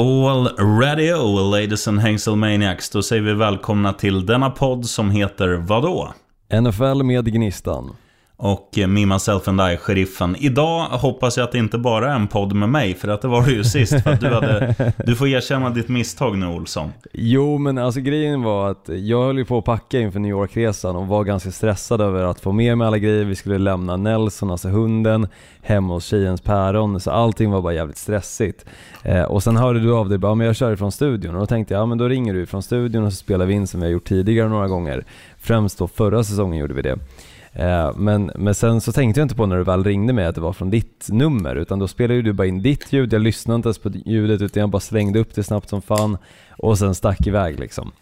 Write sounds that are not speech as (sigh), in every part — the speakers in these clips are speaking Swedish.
All radio, ladies and Hangselmaniacs. Då säger vi välkomna till denna podd som heter vadå? NFL med Gnistan. Och eh, Me, Myself and I, Sheriffen. Idag hoppas jag att det inte bara är en podd med mig, för att det var det ju sist. För att du, hade, (laughs) du får erkänna ditt misstag nu, Olsson. Jo, men alltså grejen var att jag höll ju på att packa inför New York-resan och var ganska stressad över att få med mig alla grejer. Vi skulle lämna Nelson, alltså hunden, hemma hos tjejens päron. Så allting var bara jävligt stressigt. Eh, och sen hörde du av dig bara, men jag kör ifrån studion. Och då tänkte jag, ja men då ringer du ifrån studion och så spelar vi in som vi har gjort tidigare några gånger. Främst då förra säsongen gjorde vi det. Eh, men, men sen så tänkte jag inte på när du väl ringde mig att det var från ditt nummer utan då spelade du bara in ditt ljud, jag lyssnade inte ens på ljudet utan jag bara slängde upp det snabbt som fan och sen stack iväg liksom.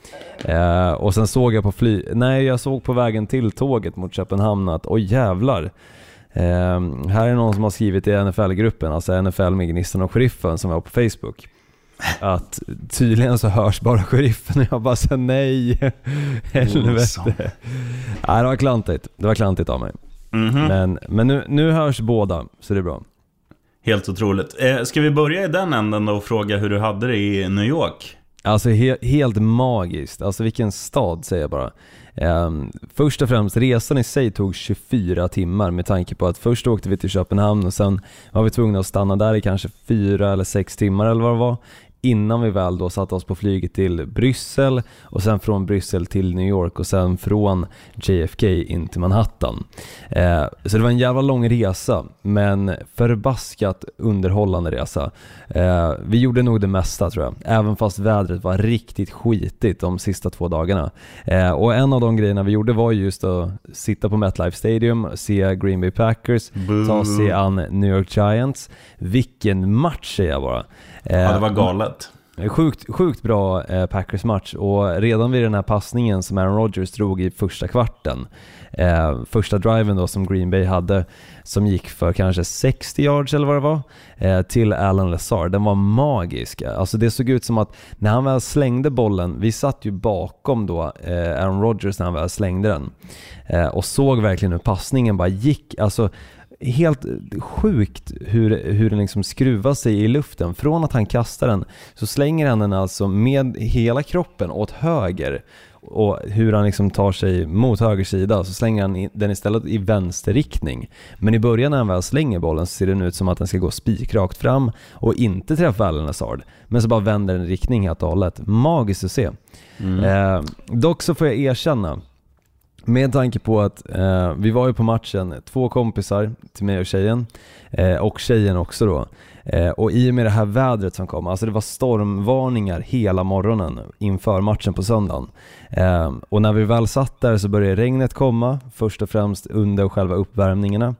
Eh, och sen såg jag på fly... Nej, jag såg på vägen till tåget mot Köpenhamn att oj jävlar. Eh, här är någon som har skrivit i NFL-gruppen, alltså NFL med Gnistan och Sheriffen som var på Facebook att tydligen så hörs bara sheriffen och jag bara sa nej, (laughs) helvete. Nej det var klantigt, det var klantigt av mig. Mm -hmm. Men, men nu, nu hörs båda, så det är bra. Helt otroligt. Eh, ska vi börja i den änden då och fråga hur du hade det i New York? Alltså he helt magiskt, alltså vilken stad säger jag bara. Um, först och främst, resan i sig tog 24 timmar med tanke på att först åkte vi till Köpenhamn och sen var vi tvungna att stanna där i kanske 4 eller 6 timmar eller vad det var innan vi väl då satte oss på flyget till Bryssel och sen från Bryssel till New York och sen från JFK in till Manhattan. Eh, så det var en jävla lång resa, men förbaskat underhållande resa. Eh, vi gjorde nog det mesta tror jag, även fast vädret var riktigt skitigt de sista två dagarna. Eh, och en av de grejerna vi gjorde var just att sitta på MetLife Stadium, se Green Bay Packers, ta och se an New York Giants. Vilken match säger jag bara. Ja, det var galet. Sjukt, sjukt bra eh, Packers-match och redan vid den här passningen som Aaron Rodgers drog i första kvarten, eh, första driven då som Green Bay hade, som gick för kanske 60 yards eller vad det var, eh, till Alan Lazard, den var magisk. Alltså det såg ut som att när han väl slängde bollen, vi satt ju bakom då eh, Aaron Rodgers när han väl slängde den, eh, och såg verkligen hur passningen bara gick, alltså helt sjukt hur, hur den liksom skruvar sig i luften. Från att han kastar den så slänger han den alltså med hela kroppen åt höger och hur han liksom tar sig mot höger sida så slänger han den istället i vänster riktning. Men i början när han väl slänger bollen så ser den ut som att den ska gå spikrakt fram och inte träffa Allen Hazard. Men så bara vänder den riktning helt och hållet. Magiskt att se. Mm. Eh, dock så får jag erkänna med tanke på att eh, vi var ju på matchen, två kompisar till mig och tjejen, eh, och tjejen också då. Eh, och i och med det här vädret som kom, alltså det var stormvarningar hela morgonen inför matchen på söndagen. Eh, och när vi väl satt där så började regnet komma, först och främst under själva uppvärmningarna.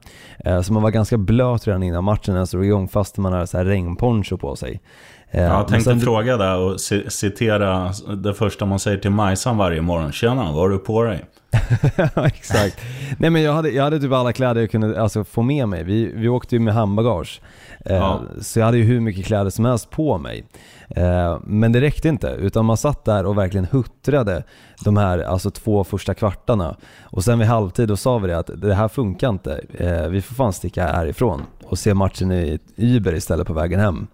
Eh, så man var ganska blöt redan innan matchen ens drog igång fast man hade så här regnponcho på sig. Jag tänkte sen... fråga där och citera det första man säger till Majsan varje morgon. Tjena, vad har du på dig? (laughs) Exakt. Nej men jag hade, jag hade typ alla kläder jag kunde alltså, få med mig. Vi, vi åkte ju med handbagage. Eh, ja. Så jag hade ju hur mycket kläder som helst på mig. Eh, men det räckte inte, utan man satt där och verkligen huttrade de här alltså, två första kvartarna. Och sen vid halvtid då sa vi det att det här funkar inte. Eh, vi får fan sticka härifrån och se matchen i Uber istället på vägen hem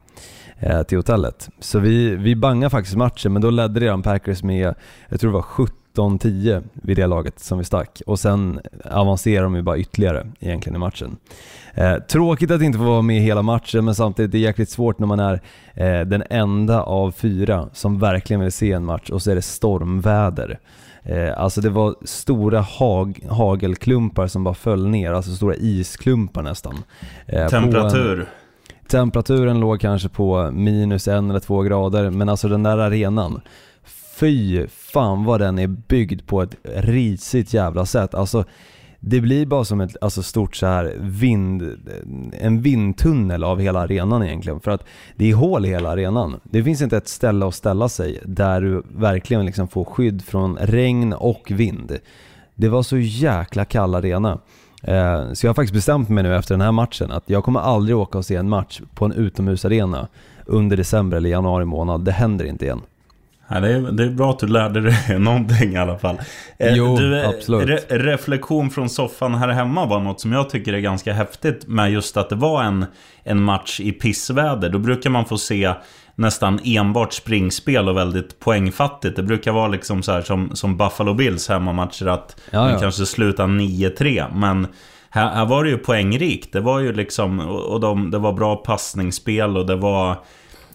eh, till hotellet. Så vi, vi bangade faktiskt matchen, men då ledde redan Packers med, jag tror det var 17-10 vid det laget som vi stack. Och sen avancerade de ju bara ytterligare egentligen i matchen. Eh, tråkigt att inte få vara med hela matchen, men samtidigt är det jäkligt svårt när man är eh, den enda av fyra som verkligen vill se en match och så är det stormväder. Eh, alltså det var stora hag, hagelklumpar som bara föll ner, alltså stora isklumpar nästan. Eh, Temperatur? Temperaturen låg kanske på minus en eller två grader, men alltså den där arenan, fy fan vad den är byggd på ett risigt jävla sätt. Alltså det blir bara som ett alltså, stort så här vind, en vindtunnel av hela arenan egentligen. För att det är hål i hela arenan. Det finns inte ett ställe att ställa sig där du verkligen liksom får skydd från regn och vind. Det var så jäkla kall arena. Eh, så jag har faktiskt bestämt mig nu efter den här matchen att jag kommer aldrig åka och se en match på en utomhusarena under december eller januari månad. Det händer inte igen. Ja, det, är, det är bra att du lärde dig (laughs) någonting i alla fall. Eh, jo, du, absolut. Re, reflektion från soffan här hemma var något som jag tycker är ganska häftigt med just att det var en, en match i pissväder. Då brukar man få se nästan enbart springspel och väldigt poängfattigt. Det brukar vara liksom så här som, som Buffalo Bills hemmamatcher att ja, ja. kanske slutar 9-3. Men här, här, var det ju poängrikt. Det var ju liksom, och de, det var bra passningsspel och det var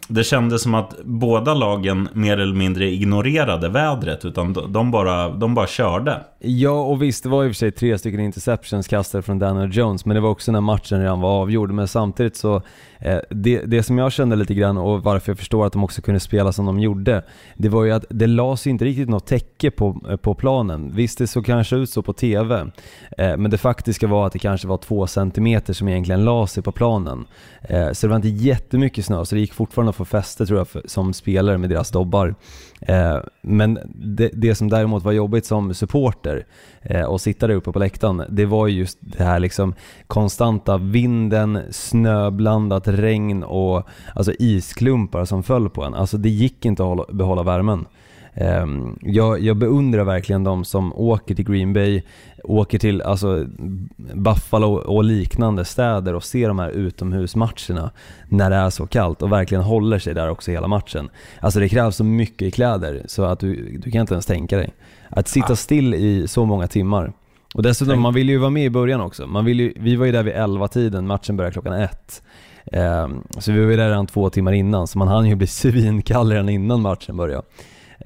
det kändes som att båda lagen mer eller mindre ignorerade vädret utan de bara, de bara körde. Ja och visst, det var i och för sig tre stycken interceptions kastade från Daniel Jones men det var också när matchen redan var avgjord. Men samtidigt så Eh, det, det som jag kände lite grann och varför jag förstår att de också kunde spela som de gjorde, det var ju att det lades inte riktigt något täcke på, eh, på planen. Visst, det såg kanske ut så på TV, eh, men det faktiska var att det kanske var två centimeter som egentligen la sig på planen. Eh, så det var inte jättemycket snö, så det gick fortfarande att få fäste tror jag som spelare med deras dobbar. Eh, men det, det som däremot var jobbigt som supporter eh, och sitta där uppe på läktaren, det var just det här liksom konstanta vinden, snöblandat regn och alltså isklumpar som föll på en. Alltså det gick inte att behålla värmen. Um, jag, jag, beundrar verkligen de som åker till Green Bay, åker till alltså, Buffalo och liknande städer och ser de här utomhusmatcherna när det är så kallt och verkligen håller sig där också hela matchen. Alltså det krävs så mycket i kläder så att du, du kan inte ens tänka dig. Att sitta still i så många timmar. Och dessutom, man vill ju vara med i början också. Man vill ju, vi var ju där vid 11-tiden, matchen började klockan ett. Ehm, så vi var ju där redan två timmar innan, så man hann ju bli (laughs) svinkall redan innan matchen började.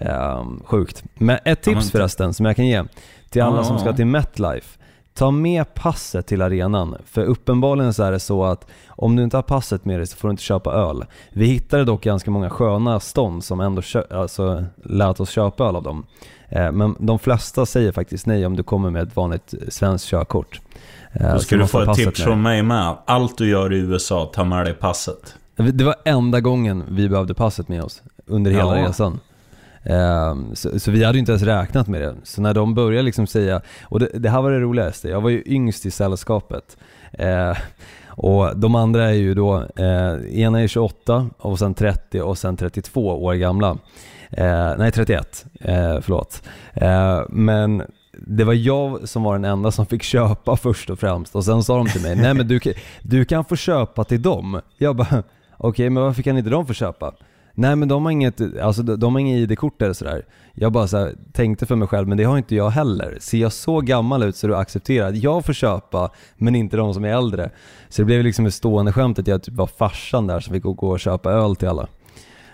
Ehm, sjukt. Men ett tips förresten som jag kan ge till alla som ska till MetLife. Ta med passet till arenan, för uppenbarligen så är det så att om du inte har passet med dig så får du inte köpa öl. Vi hittade dock ganska många sköna stånd som ändå alltså, lät oss köpa öl av dem. Ehm, men de flesta säger faktiskt nej om du kommer med ett vanligt svenskt körkort. Eh, Då ska du få ett tips från mig med. Allt du gör i USA, ta med dig passet. Det var enda gången vi behövde passet med oss under hela ja. resan. Ehm, så, så, vi hade inte ens räknat med det. Så när de började liksom säga, och det, det här var det roligaste, jag var ju yngst i sällskapet. Ehm, och de andra är ju då, eh, ena är 28 och sen 30 och sen 32 år gamla. Eh, nej 31, eh, förlåt. Eh, men det var jag som var den enda som fick köpa först och främst och sen sa de till mig, nej men du, du kan få köpa till dem. Jag bara, okej okay, men varför kan inte de få köpa? Nej men de har inget, alltså de har inget ID-kort eller sådär. Jag bara så tänkte för mig själv, men det har inte jag heller. Ser jag så gammal ut så du accepterar att jag får köpa, men inte de som är äldre. Så det blev liksom ett stående skämt att jag typ var farsan där som fick gå och köpa öl till alla.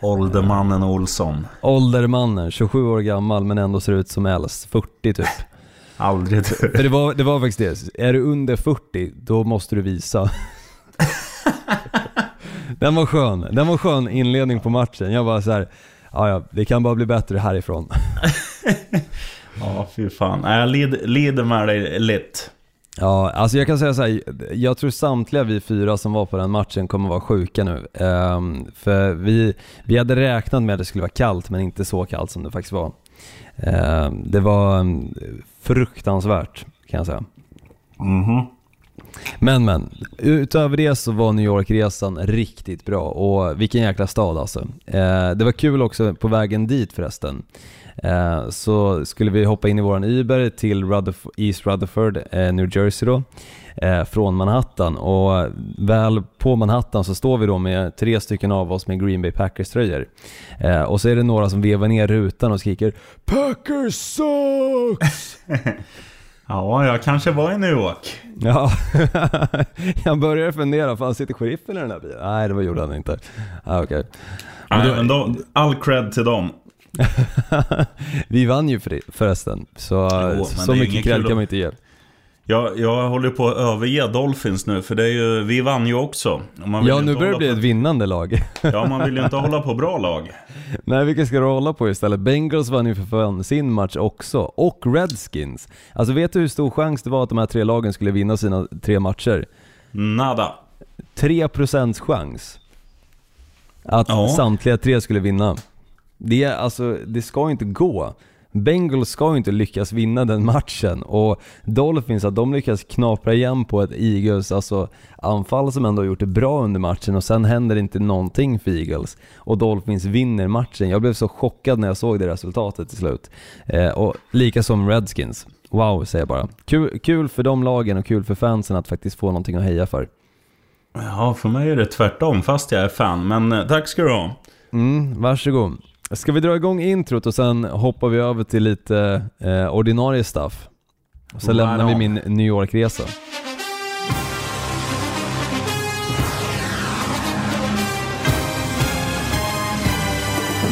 Åldermannen Olsson. Åldermannen, 27 år gammal men ändå ser ut som äldst, 40 typ. (laughs) Aldrig För det var, det var faktiskt det. Är du under 40, då måste du visa. (laughs) Den var skön. Den var skön inledning på matchen. Jag bara så här, ja det kan bara bli bättre härifrån. (laughs) ja, fy fan. Jag lider, lider med dig lite. Ja, alltså jag kan säga så här, jag tror samtliga vi fyra som var på den matchen kommer vara sjuka nu. Um, för vi, vi hade räknat med att det skulle vara kallt, men inte så kallt som det faktiskt var. Um, det var um, fruktansvärt, kan jag säga. Mm -hmm. Men men, utöver det så var New York-resan riktigt bra och vilken jäkla stad alltså. Eh, det var kul också på vägen dit förresten. Eh, så skulle vi hoppa in i våran Uber till Rutherf East Rutherford, eh, New Jersey då, eh, från Manhattan och väl på Manhattan så står vi då med tre stycken av oss med Green Bay Packers tröjor. Eh, och så är det några som vevar ner rutan och skriker Packers sucks! (laughs) Ja, jag kanske var i New York. Ja, (laughs) jag började fundera, fan sitter sheriffen i den här bilen? Nej, det gjorde han inte. Ah, okay. Men då, all cred till dem. (laughs) vi vann ju för förresten, så, jo, så mycket cred kan man inte ge. Jag, jag håller på att överge Dolphins nu, för det är ju, vi vann ju också. ja, nu börjar det bli på... ett vinnande lag. ja, man vill ju inte hålla på bra lag. (laughs) Nej, vilka ska du hålla på istället? Bengals vann ju för fan sin match också, och Redskins. Alltså vet du hur stor chans det var att de här tre lagen skulle vinna sina tre matcher? Nada. 3% chans. Att ja. samtliga tre skulle vinna. Det, alltså, det ska inte gå. Bengals ska ju inte lyckas vinna den matchen och Dolphins, att de lyckas knapra igen på ett Eagles alltså, anfall som ändå gjort det bra under matchen och sen händer inte någonting för Eagles och Dolphins vinner matchen. Jag blev så chockad när jag såg det resultatet till slut. Eh, och lika som Redskins. Wow, säger jag bara. Kul, kul för de lagen och kul för fansen att faktiskt få någonting att heja för. Ja, för mig är det tvärtom fast jag är fan, men eh, tack ska du ha. Mm, varsågod. Ska vi dra igång introt och sen hoppar vi över till lite eh, ordinarie stuff? Och sen right lämnar on. vi min New York-resa.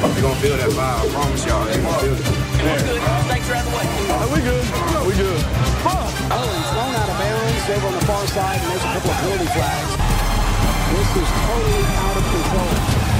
You're gonna feel that vibe, I promise y'all. You're gonna feel it. Yeah. Thanks for having the way. We good. We good. Oh, he's thrown out of bounds over on the far side, and there's a couple of penalty flags. This is totally out of control.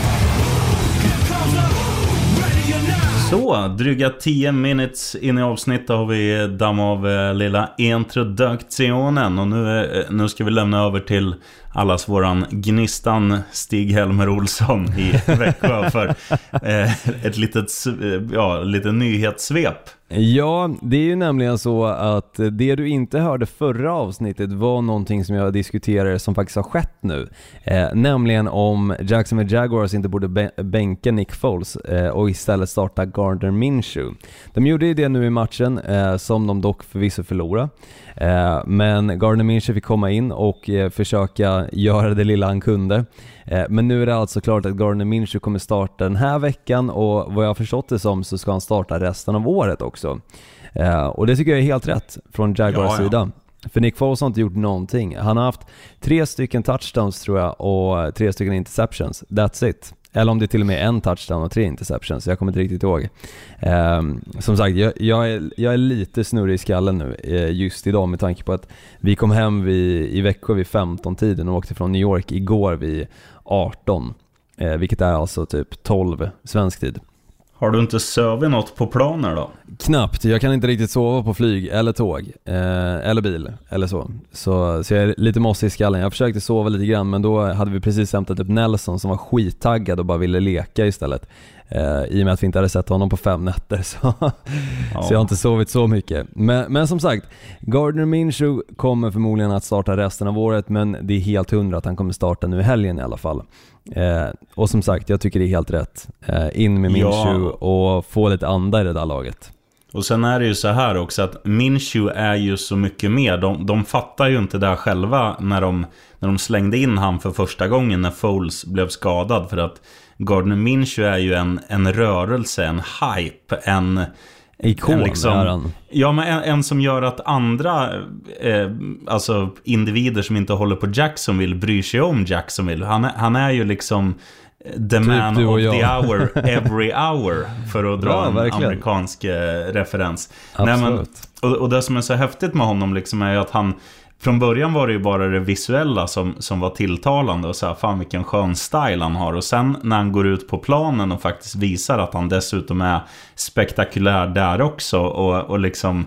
Så, dryga 10 minutes in i avsnittet har vi damm av eh, lilla introduktionen och nu, eh, nu ska vi lämna över till allas våran Gnistan Stig-Helmer Olsson i (laughs) Växjö för eh, ett litet, eh, ja, lite nyhetssvep. Ja, det är ju nämligen så att det du inte hörde förra avsnittet var någonting som jag diskuterade som faktiskt har skett nu. Eh, nämligen om Jacksonville Jaguars inte borde bänka Nick Foles eh, och istället starta Gardner Minshew. De gjorde ju det nu i matchen, eh, som de dock förvisso förlorade. Eh, men Gardner Minshew fick komma in och eh, försöka göra det lilla han kunde. Eh, men nu är det alltså klart att Gardner Minshew kommer starta den här veckan och vad jag har förstått det som så ska han starta resten av året också. Och det tycker jag är helt rätt från Jaguars ja, ja. sida. För Nick Foles har inte gjort någonting. Han har haft tre stycken touchdowns tror jag och tre stycken interceptions. That's it. Eller om det är till och med en touchdown och tre interceptions, jag kommer inte riktigt ihåg. Eh, som sagt, jag, jag, är, jag är lite snurrig i skallen nu eh, just idag med tanke på att vi kom hem vid, i Växjö vid 15-tiden och åkte från New York igår vid 18. Eh, vilket är alltså typ 12 svensk tid. Har du inte sovit något på planer då? Knappt, jag kan inte riktigt sova på flyg eller tåg, eh, eller bil eller så. så. Så jag är lite mossig i skallen. Jag försökte sova lite grann men då hade vi precis hämtat upp Nelson som var skittaggad och bara ville leka istället. Eh, I och med att vi inte hade sett honom på fem nätter (laughs) så, ja. så jag har inte sovit så mycket. Men, men som sagt, Gardner Minshew kommer förmodligen att starta resten av året men det är helt hundra att han kommer starta nu i helgen i alla fall. Eh, och som sagt, jag tycker det är helt rätt. Eh, in med Minshew ja. och få lite anda i det där laget. Och sen är det ju så här också att Minshew är ju så mycket mer. De, de fattar ju inte det där själva när de, när de slängde in han för första gången när Foles blev skadad. För att Gardner Minshew är ju en, en rörelse, en hype, en... Ikon liksom, är han. Ja, men en, en, som gör att andra eh, alltså individer som inte håller på Jacksonville bryr sig om Jacksonville. Han är, han är ju liksom the typ man of the hour (laughs) every hour. För att dra ja, en verkligen. amerikansk eh, referens. Absolut. Nej, men, och, och det som är så häftigt med honom liksom är ju att han från början var det ju bara det visuella som, som var tilltalande och så här, fan vilken skön style han har. Och sen när han går ut på planen och faktiskt visar att han dessutom är spektakulär där också och, och liksom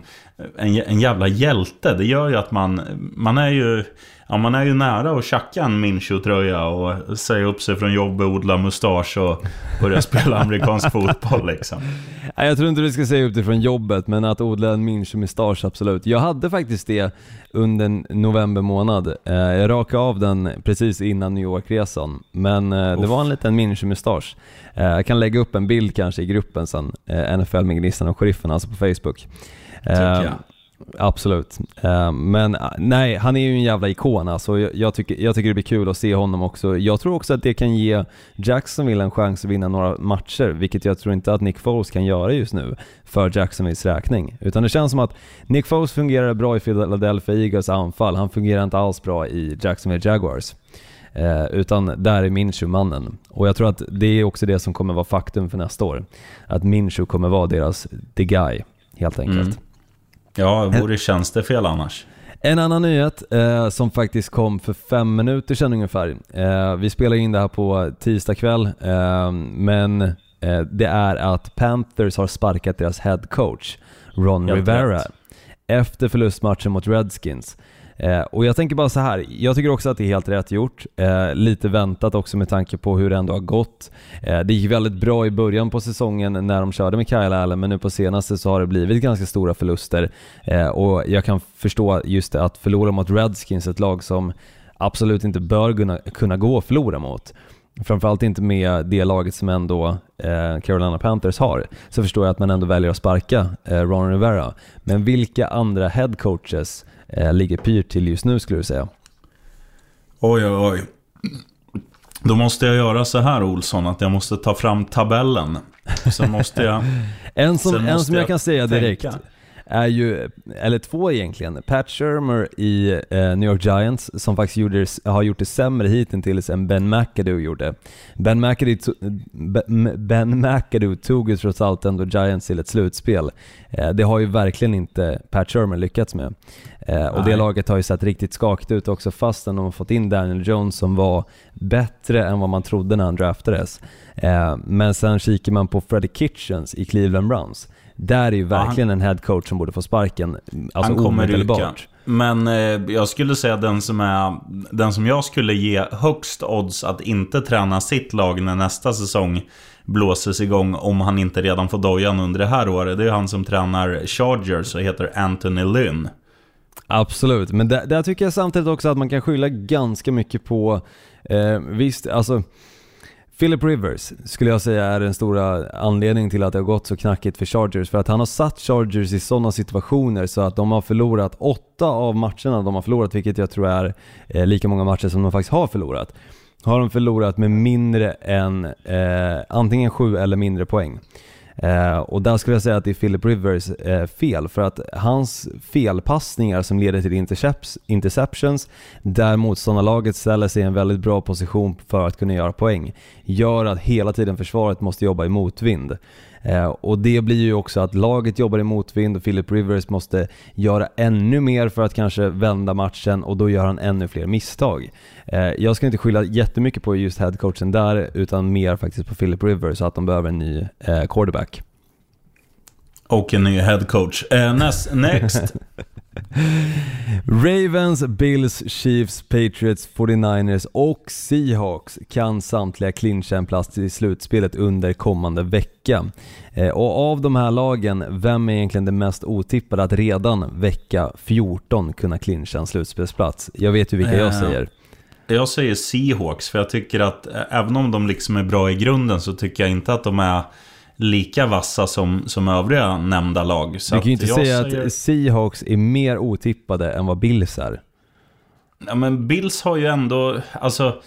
en, en jävla hjälte. Det gör ju att man, man är ju Ja, man är ju nära att tjacka en Mincho-tröja och säga upp sig från jobbet, odla mustasch och börja spela amerikansk fotboll liksom. (laughs) Nej, jag tror inte du ska säga upp dig från jobbet, men att odla en Mincho-mustasch, absolut. Jag hade faktiskt det under november månad. Eh, jag rakade av den precis innan New York-resan, men eh, det var en liten Mincho-mustasch. Eh, jag kan lägga upp en bild kanske i gruppen sen, NFL med Gnistan och Sheriffen, alltså på Facebook. Tycker jag. Absolut. Eh, men eh, nej, han är ju en jävla ikon alltså. Jag, tycker, jag tycker det blir kul att se honom också. Jag tror också att det kan ge Jacksonville en chans att vinna några matcher, vilket jag tror inte att Nick Foles kan göra just nu för Jacksonvilles räkning. Utan det känns som att Nick Foles fungerar bra i Philadelphia Eagles anfall, han fungerar inte alls bra i Jacksonville Jaguars. Eh, utan där är Minshew mannen. Och jag tror att det är också det som kommer vara faktum för nästa år. Att Minshew kommer vara deras the guy, helt enkelt. Mm. Ja, det vore tjänstefel annars. En annan nyhet eh, som faktiskt kom för fem minuter sedan ungefär. Eh, vi spelar in det här på tisdag kväll, eh, men eh, det är att Panthers har sparkat deras head coach Ron Helt Rivera rätt. efter förlustmatchen mot Redskins. Eh, och jag tänker bara så här, jag tycker också att det är helt rätt gjort. Eh, lite väntat också med tanke på hur det ändå har gått. Eh, det gick väldigt bra i början på säsongen när de körde med Kyle Allen, men nu på senaste så har det blivit ganska stora förluster. Eh, och jag kan förstå just det, att förlora mot Redskins, ett lag som absolut inte bör kunna, kunna gå och förlora mot. Framförallt inte med det laget som ändå eh, Carolina Panthers har, så förstår jag att man ändå väljer att sparka eh, Ron Rivera. Men vilka andra headcoaches eh, ligger pyrt till just nu skulle du säga? Oj, oj, oj. Då måste jag göra så här Olsson, att jag måste ta fram tabellen. Sen måste jag... (laughs) en som, en som jag, jag kan säga direkt. Tänka är ju, eller två egentligen, Pat Shermer i eh, New York Giants som faktiskt gjorde, har gjort det sämre hittills än Ben McAdoo gjorde. Ben McAdoo, to, ben McAdoo tog ju trots allt ändå Giants till ett slutspel. Eh, det har ju verkligen inte Pat Shermer lyckats med. Eh, och det laget har ju sett riktigt skakigt ut också fastän de har fått in Daniel Jones som var bättre än vad man trodde när han draftades. Eh, men sen kikar man på Freddie Kitchens i Cleveland Browns där är ju verkligen ja, han, en headcoach som borde få sparken. Alltså han kommer ryka. Men eh, jag skulle säga den som, är, den som jag skulle ge högst odds att inte träna sitt lag när nästa säsong blåses igång om han inte redan får dojan under det här året. Det är han som tränar Chargers och heter Anthony Lynn. Absolut, men där, där tycker jag samtidigt också att man kan skylla ganska mycket på, eh, visst, alltså Philip Rivers skulle jag säga är den stora anledningen till att det har gått så knackigt för Chargers. För att han har satt Chargers i sådana situationer så att de har förlorat åtta av matcherna de har förlorat, vilket jag tror är eh, lika många matcher som de faktiskt har förlorat. Har de förlorat med mindre än eh, antingen sju eller mindre poäng. Eh, och där skulle jag säga att det är Philip Rivers eh, fel, för att hans felpassningar som leder till interceptions, där motståndarlaget ställer sig i en väldigt bra position för att kunna göra poäng, gör att hela tiden försvaret måste jobba i motvind. Eh, och det blir ju också att laget jobbar i motvind och Philip Rivers måste göra ännu mer för att kanske vända matchen och då gör han ännu fler misstag. Eh, jag ska inte skylla jättemycket på just headcoachen där utan mer faktiskt på Philip Rivers att de behöver en ny eh, quarterback. Och en ny headcoach. Next. (laughs) Ravens, Bills, Chiefs, Patriots, 49ers och Seahawks kan samtliga clincha en plats i slutspelet under kommande vecka. Eh, och av de här lagen, vem är egentligen det mest otippade att redan vecka 14 kunna clincha en slutspelsplats? Jag vet ju vilka jag eh, säger. Jag säger Seahawks, för jag tycker att eh, även om de liksom är bra i grunden så tycker jag inte att de är lika vassa som, som övriga nämnda lag. Så du kan ju inte säga säger... att Seahawks är mer otippade än vad Bills är. Ja, men Bills har ju ändå, alltså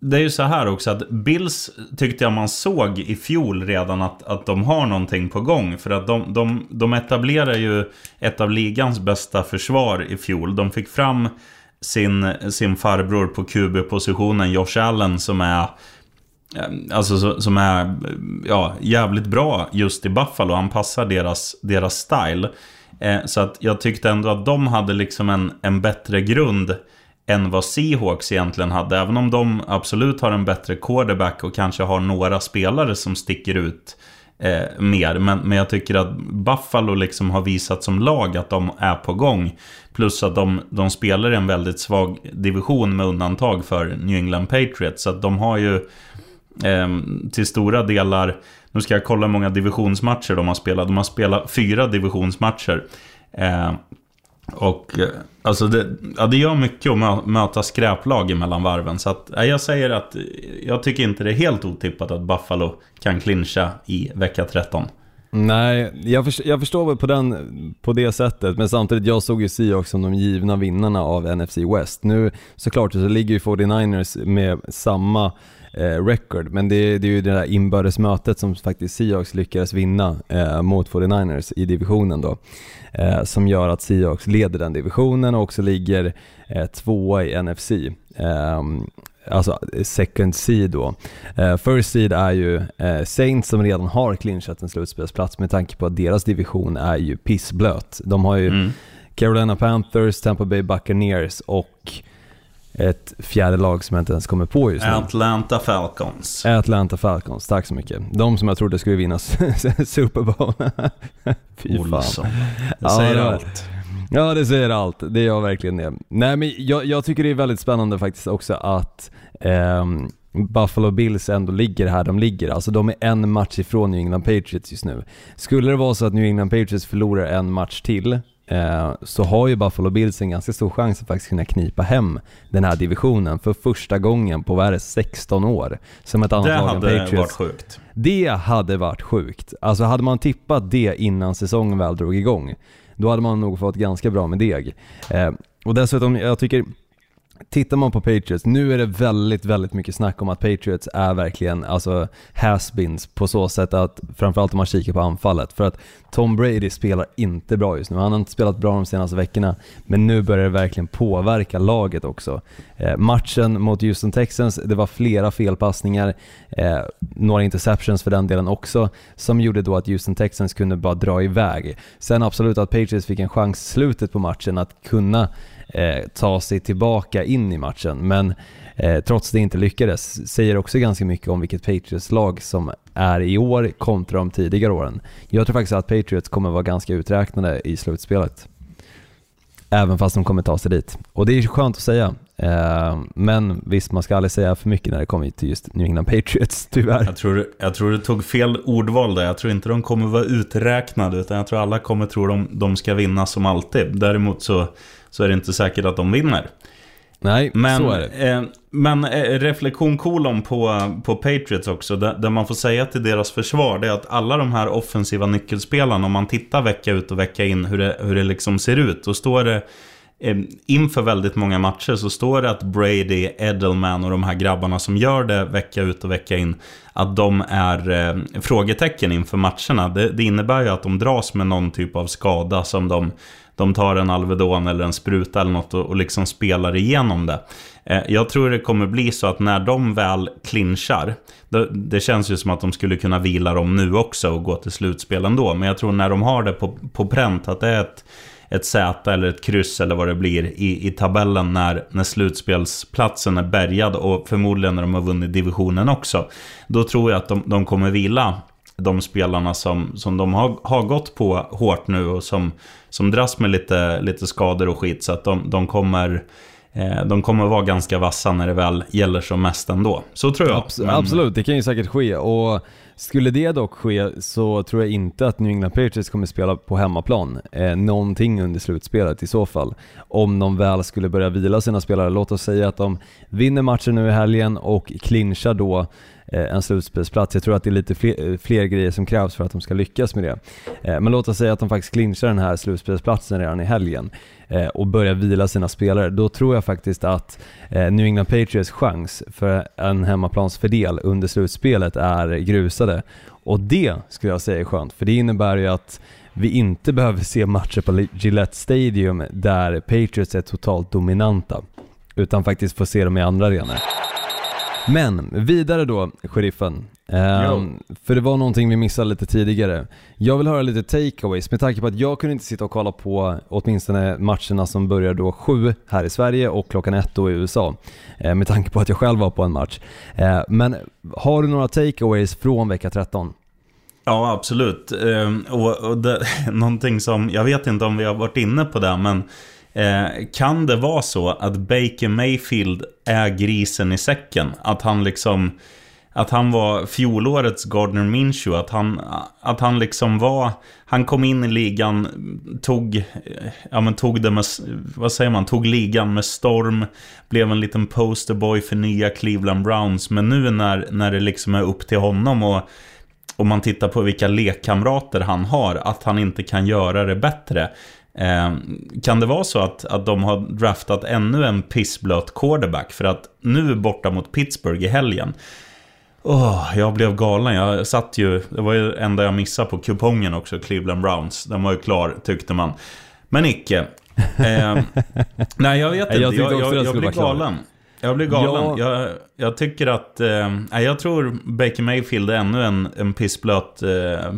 det är ju så här också att Bills tyckte jag man såg i fjol redan att, att de har någonting på gång. För att de, de, de etablerar ju ett av ligans bästa försvar i fjol. De fick fram sin, sin farbror på QB-positionen, Josh Allen, som är Eh, alltså som är eh, ja, jävligt bra just i Buffalo. Han passar deras, deras style. Eh, så att jag tyckte ändå att de hade liksom en, en bättre grund än vad Seahawks egentligen hade. Även om de absolut har en bättre quarterback och kanske har några spelare som sticker ut eh, mer. Men, men jag tycker att Buffalo liksom har visat som lag att de är på gång. Plus att de, de spelar i en väldigt svag division med undantag för New England Patriots. Så att de har ju Ehm, till stora delar, nu ska jag kolla hur många divisionsmatcher de har spelat. De har spelat fyra divisionsmatcher. Ehm, eh, och alltså det, ja, det gör mycket att möta skräplag mellan varven. Så att, jag säger att jag tycker inte det är helt otippat att Buffalo kan clincha i vecka 13. Nej, jag, för, jag förstår väl på, den, på det sättet, men samtidigt, jag såg ju Seahawks som de givna vinnarna av NFC West. Nu såklart så ligger ju 49ers med samma eh, record. Men det, det, är ju det där inbördesmötet som faktiskt Seahawks lyckades vinna eh, mot 49ers i divisionen då. Eh, som gör att Seahawks leder den divisionen och också ligger eh, tvåa i NFC. Ehm, alltså second seed då. Uh, first seed är ju uh, Saints som redan har clinchat en slutspelsplats med tanke på att deras division är ju pissblöt. De har ju mm. Carolina Panthers, Tampa Bay Buccaneers och ett fjärde lag som jag inte ens kommer på just nu. Atlanta Falcons. Atlanta Falcons, tack så mycket. De som jag trodde skulle vinna (laughs) Super Bowl. (laughs) Fy Olsson. fan. Det säger ja, allt. Ja, det säger allt. Det gör verkligen det. Nej, men jag, jag tycker det är väldigt spännande faktiskt också att eh, Buffalo Bills ändå ligger här de ligger. Alltså de är en match ifrån New England Patriots just nu. Skulle det vara så att New England Patriots förlorar en match till så har ju Buffalo Bills en ganska stor chans att faktiskt kunna knipa hem den här divisionen för första gången på, vad är det, 16 år. Som ett annat det lag hade Patriots. varit sjukt. Det hade varit sjukt. Alltså hade man tippat det innan säsongen väl drog igång, då hade man nog fått ganska bra med deg. Eh, och dessutom, jag tycker Tittar man på Patriots, nu är det väldigt, väldigt mycket snack om att Patriots är verkligen alltså has-beens på så sätt att, framförallt om man kikar på anfallet, för att Tom Brady spelar inte bra just nu. Han har inte spelat bra de senaste veckorna, men nu börjar det verkligen påverka laget också. Eh, matchen mot Houston Texans, det var flera felpassningar, eh, några interceptions för den delen också, som gjorde då att Houston Texans kunde bara dra iväg. Sen absolut att Patriots fick en chans i slutet på matchen att kunna eh, ta sig tillbaka in i matchen. Men eh, trots det inte lyckades, säger också ganska mycket om vilket Patriots-lag som är i år kontra de tidigare åren. Jag tror faktiskt att Patriots kommer vara ganska uträknade i slutspelet. Även fast de kommer ta sig dit. Och det är skönt att säga. Eh, men visst, man ska aldrig säga för mycket när det kommer till just New England Patriots, (laughs) tyvärr. Jag tror, jag tror du tog fel ordval där. Jag tror inte de kommer vara uträknade, utan jag tror alla kommer tro de, de ska vinna som alltid. Däremot så så är det inte säkert att de vinner. Nej, men, så är det. Eh, men eh, reflektion kolon på, på Patriots också, där, där, man får säga till deras försvar, det är att alla de här offensiva nyckelspelarna, om man tittar vecka ut och vecka in hur det, hur det liksom ser ut, då står det eh, inför väldigt många matcher så står det att Brady, Edelman och de här grabbarna som gör det vecka ut och vecka in, att de är eh, frågetecken inför matcherna. Det, det innebär ju att de dras med någon typ av skada som de de tar en Alvedon eller en spruta eller något och, och liksom spelar igenom det. Eh, jag tror det kommer bli så att när de väl clinchar, det, det, känns ju som att de skulle kunna vila dem nu också och gå till slutspel ändå. Men jag tror när de har det på, på pränt, att det är ett, ett Z eller ett kryss eller vad det blir i, i tabellen när, när slutspelsplatsen är bärgad och förmodligen när de har vunnit divisionen också. Då tror jag att de, de kommer vila de spelarna som, som de har, har gått på hårt nu och som, som dras med lite, lite skador och skit. Så att de, de kommer... Eh, de kommer vara ganska vassa när det väl gäller som mest ändå. Så tror jag. Abs Men... Absolut, det kan ju säkert ske. Och skulle det dock ske så tror jag inte att New England Patriots kommer spela på hemmaplan eh, någonting under slutspelet i så fall. Om de väl skulle börja vila sina spelare. Låt oss säga att de vinner matchen nu i helgen och clinchar då Eh, en slutspelsplats. Jag tror att det är lite fler, eh, fler, grejer som krävs för att de ska lyckas med det. Eh, men låt oss säga att de faktiskt clinchar den här slutspelsplatsen redan i helgen och börjar vila sina spelare. Då tror jag faktiskt att New England Patriots chans för en hemmaplansfördel under slutspelet är grusade. Och det skulle jag säga är skönt, för det innebär ju att vi inte behöver se matcher på Gillette Stadium där Patriots är totalt dominanta, utan faktiskt få se dem i andra arenor. Men vidare då, sheriffen. Um, för det var någonting vi missade lite tidigare. Jag vill höra lite takeaways med tanke på att jag kunde inte sitta och kolla på åtminstone matcherna som börjar då sju här i Sverige och klockan ett då i USA. Uh, med tanke på att jag själv var på en match. Uh, men har du några takeaways från vecka 13? Ja, absolut. Uh, och, och det, (laughs) någonting som, jag vet inte om vi har varit inne på det, men Eh, kan det vara så att Baker Mayfield är grisen i säcken? Att han liksom... Att han var fjolårets Gardner Minshew. Att han, att han liksom var... Han kom in i ligan, tog... Ja men tog det med... Vad säger man? Tog ligan med storm. Blev en liten posterboy för nya Cleveland Browns. Men nu när, när det liksom är upp till honom och... Om man tittar på vilka lekkamrater han har, att han inte kan göra det bättre. Eh, kan det vara så att, att de har draftat ännu en pissblöt quarterback? För att nu borta mot Pittsburgh i helgen. Oh, jag blev galen. Jag satt ju, det var ju det enda jag missade på kupongen också, Cleveland Browns. Den var ju klar tyckte man. Men icke. Eh, (laughs) nej, jag vet inte. Jag, jag, jag, jag blir galen. Jag blir galen. Ja. Jag, jag, tycker att... Eh, jag tror Baker Mayfield är ännu en, en pissblöt eh,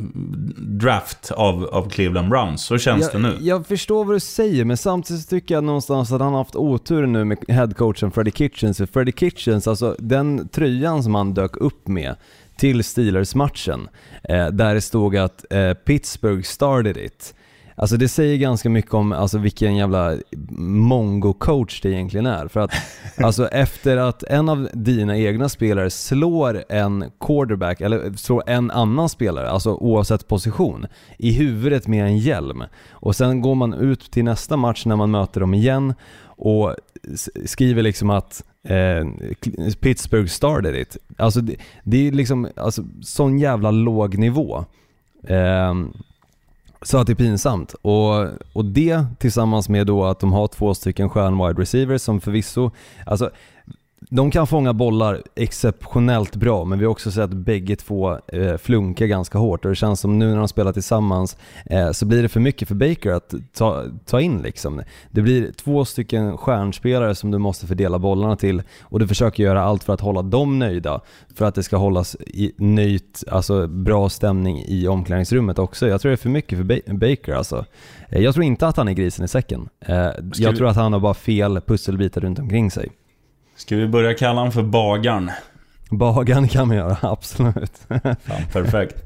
draft av, av Cleveland Browns. Så känns jag, det nu. Jag förstår vad du säger, men samtidigt tycker jag någonstans att han har haft otur nu med headcoachen Freddie Kitchens. För Freddie Kitchens, alltså den tröjan som han dök upp med till Steelers-matchen, eh, där det stod att eh, Pittsburgh started it. Alltså det säger ganska mycket om alltså, vilken jävla mongo-coach det egentligen är. För att (laughs) alltså, efter att en av dina egna spelare slår en quarterback, eller slår en annan spelare, alltså oavsett position, i huvudet med en hjälm. Och sen går man ut till nästa match när man möter dem igen och skriver liksom att eh, Pittsburgh started it. Alltså det, det är liksom alltså, sån jävla låg nivå. Eh, så att det är pinsamt. Och, och det tillsammans med då att de har två stycken stjärn wide receivers som förvisso, alltså de kan fånga bollar exceptionellt bra, men vi har också sett bägge två eh, flunka ganska hårt och det känns som nu när de spelar tillsammans eh, så blir det för mycket för Baker att ta, ta in liksom. Det blir två stycken stjärnspelare som du måste fördela bollarna till och du försöker göra allt för att hålla dem nöjda för att det ska hållas i nöjt, alltså bra stämning i omklädningsrummet också. Jag tror det är för mycket för ba Baker alltså. Eh, jag tror inte att han är grisen i säcken. Jag tror att han har bara fel pusselbitar runt omkring sig. Ska vi börja kalla honom för bagaren? Bagan kan man göra, (laughs) absolut. Fan, perfekt.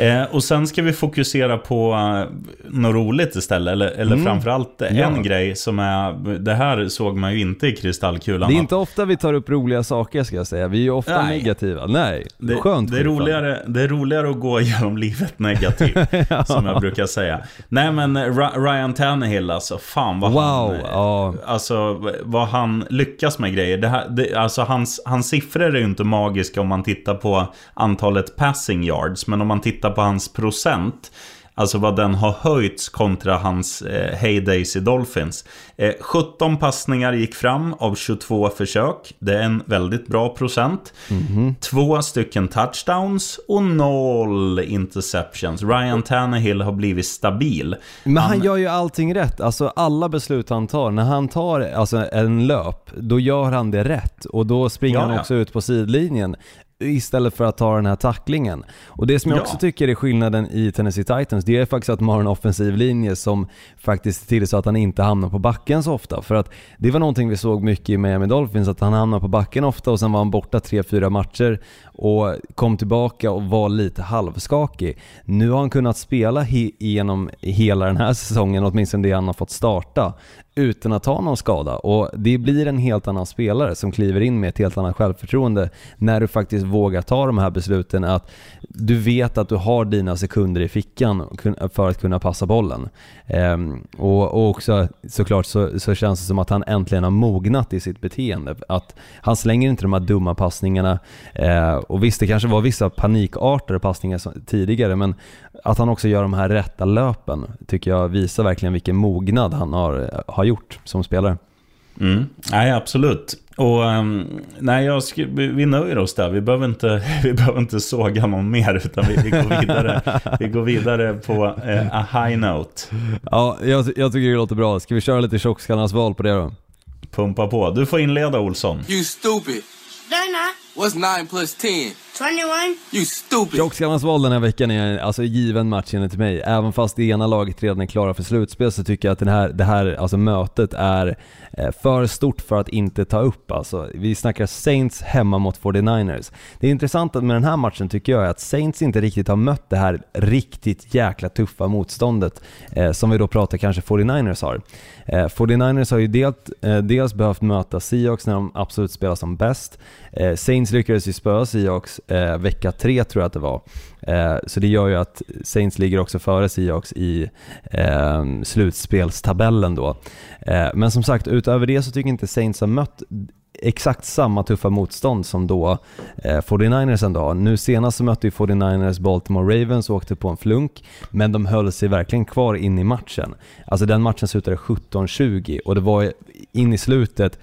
Eh, och sen ska vi fokusera på uh, något roligt istället. Eller, eller mm. framförallt en ja. grej som är... Det här såg man ju inte i kristallkulan. Det är inte ofta vi tar upp roliga saker ska jag säga. Vi är ju ofta Nej. negativa. Nej, det, skönt. Det är, roligare, det är roligare att gå (laughs) igenom livet negativt. (laughs) ja. Som jag brukar säga. Nej men Ryan Tannehill alltså. Fan vad wow. han... Ja. Alltså vad han lyckas med grejer. Det här, det, alltså hans, hans siffror är ju inte magiska om man tittar på antalet passing yards. Men om man tittar på hans procent. Alltså vad den har höjts kontra hans eh, heydays i Dolphins. Eh, 17 passningar gick fram av 22 försök. Det är en väldigt bra procent. Mm -hmm. Två stycken touchdowns och noll interceptions. Ryan Tannehill har blivit stabil. Men han, han gör ju allting rätt. Alltså alla beslut han tar. När han tar alltså, en löp, då gör han det rätt. Och då springer ja, han också ja. ut på sidlinjen istället för att ta den här tacklingen. Och det som jag ja. också tycker är skillnaden i Tennessee Titans, det är faktiskt att de har en offensiv linje som faktiskt ser till så att han inte hamnar på backen så ofta. För att det var någonting vi såg mycket i Miami Dolphins, att han hamnade på backen ofta och sen var han borta 3-4 matcher och kom tillbaka och var lite halvskakig. Nu har han kunnat spela he genom hela den här säsongen, åtminstone det han har fått starta, utan att ta någon skada. Och det blir en helt annan spelare som kliver in med ett helt annat självförtroende när du faktiskt vågar ta de här besluten. Att du vet att du har dina sekunder i fickan för att kunna passa bollen. Ehm, och, också såklart så, så känns det som att han äntligen har mognat i sitt beteende. Att han slänger inte de här dumma passningarna. Eh, och visst, det kanske var vissa panikartade passningar tidigare, men att han också gör de här rätta löpen tycker jag visar verkligen vilken mognad han har, eh, har gjort som spelare. Mm. Nej, absolut. Och um, nej, jag vi nöjer oss där. Vi behöver inte, (laughs) vi behöver inte såga någon mer, utan vi, vi går, vidare, vi går vidare på uh, a high note. Ja, jag, jag tycker det låter bra. Ska vi köra lite tjockskallarnas val på det då? Pumpa på. Du får inleda, Olsson. You stupid. No, What's 9 plus 10? 21. You stupid. Tjockskallarnas den här veckan är alltså given match enligt mig. Även fast det ena laget redan är klara för slutspel så tycker jag att den här, det här alltså mötet är eh, för stort för att inte ta upp. Alltså, vi snackar Saints hemma mot 49ers. Det intressanta med den här matchen tycker jag är att Saints inte riktigt har mött det här riktigt jäkla tuffa motståndet eh, som vi då pratar kanske 49ers har. Eh, 49ers har ju delt, eh, dels behövt möta Seahawks när de absolut spelar som bäst. Eh, Saints lyckades ju spöa Seahawks eh, vecka tre tror jag att det var. Eh, så det gör ju att Saints ligger också före Seahawks i eh, slutspelstabellen då. Eh, men som sagt, utöver det så tycker jag inte Saints har mött exakt samma tuffa motstånd som då eh, 49ers ändå har. Nu senast så mötte ju 49ers Baltimore Ravens och åkte på en flunk, men de höll sig verkligen kvar in i matchen. Alltså den matchen slutade 17-20 och det var in i slutet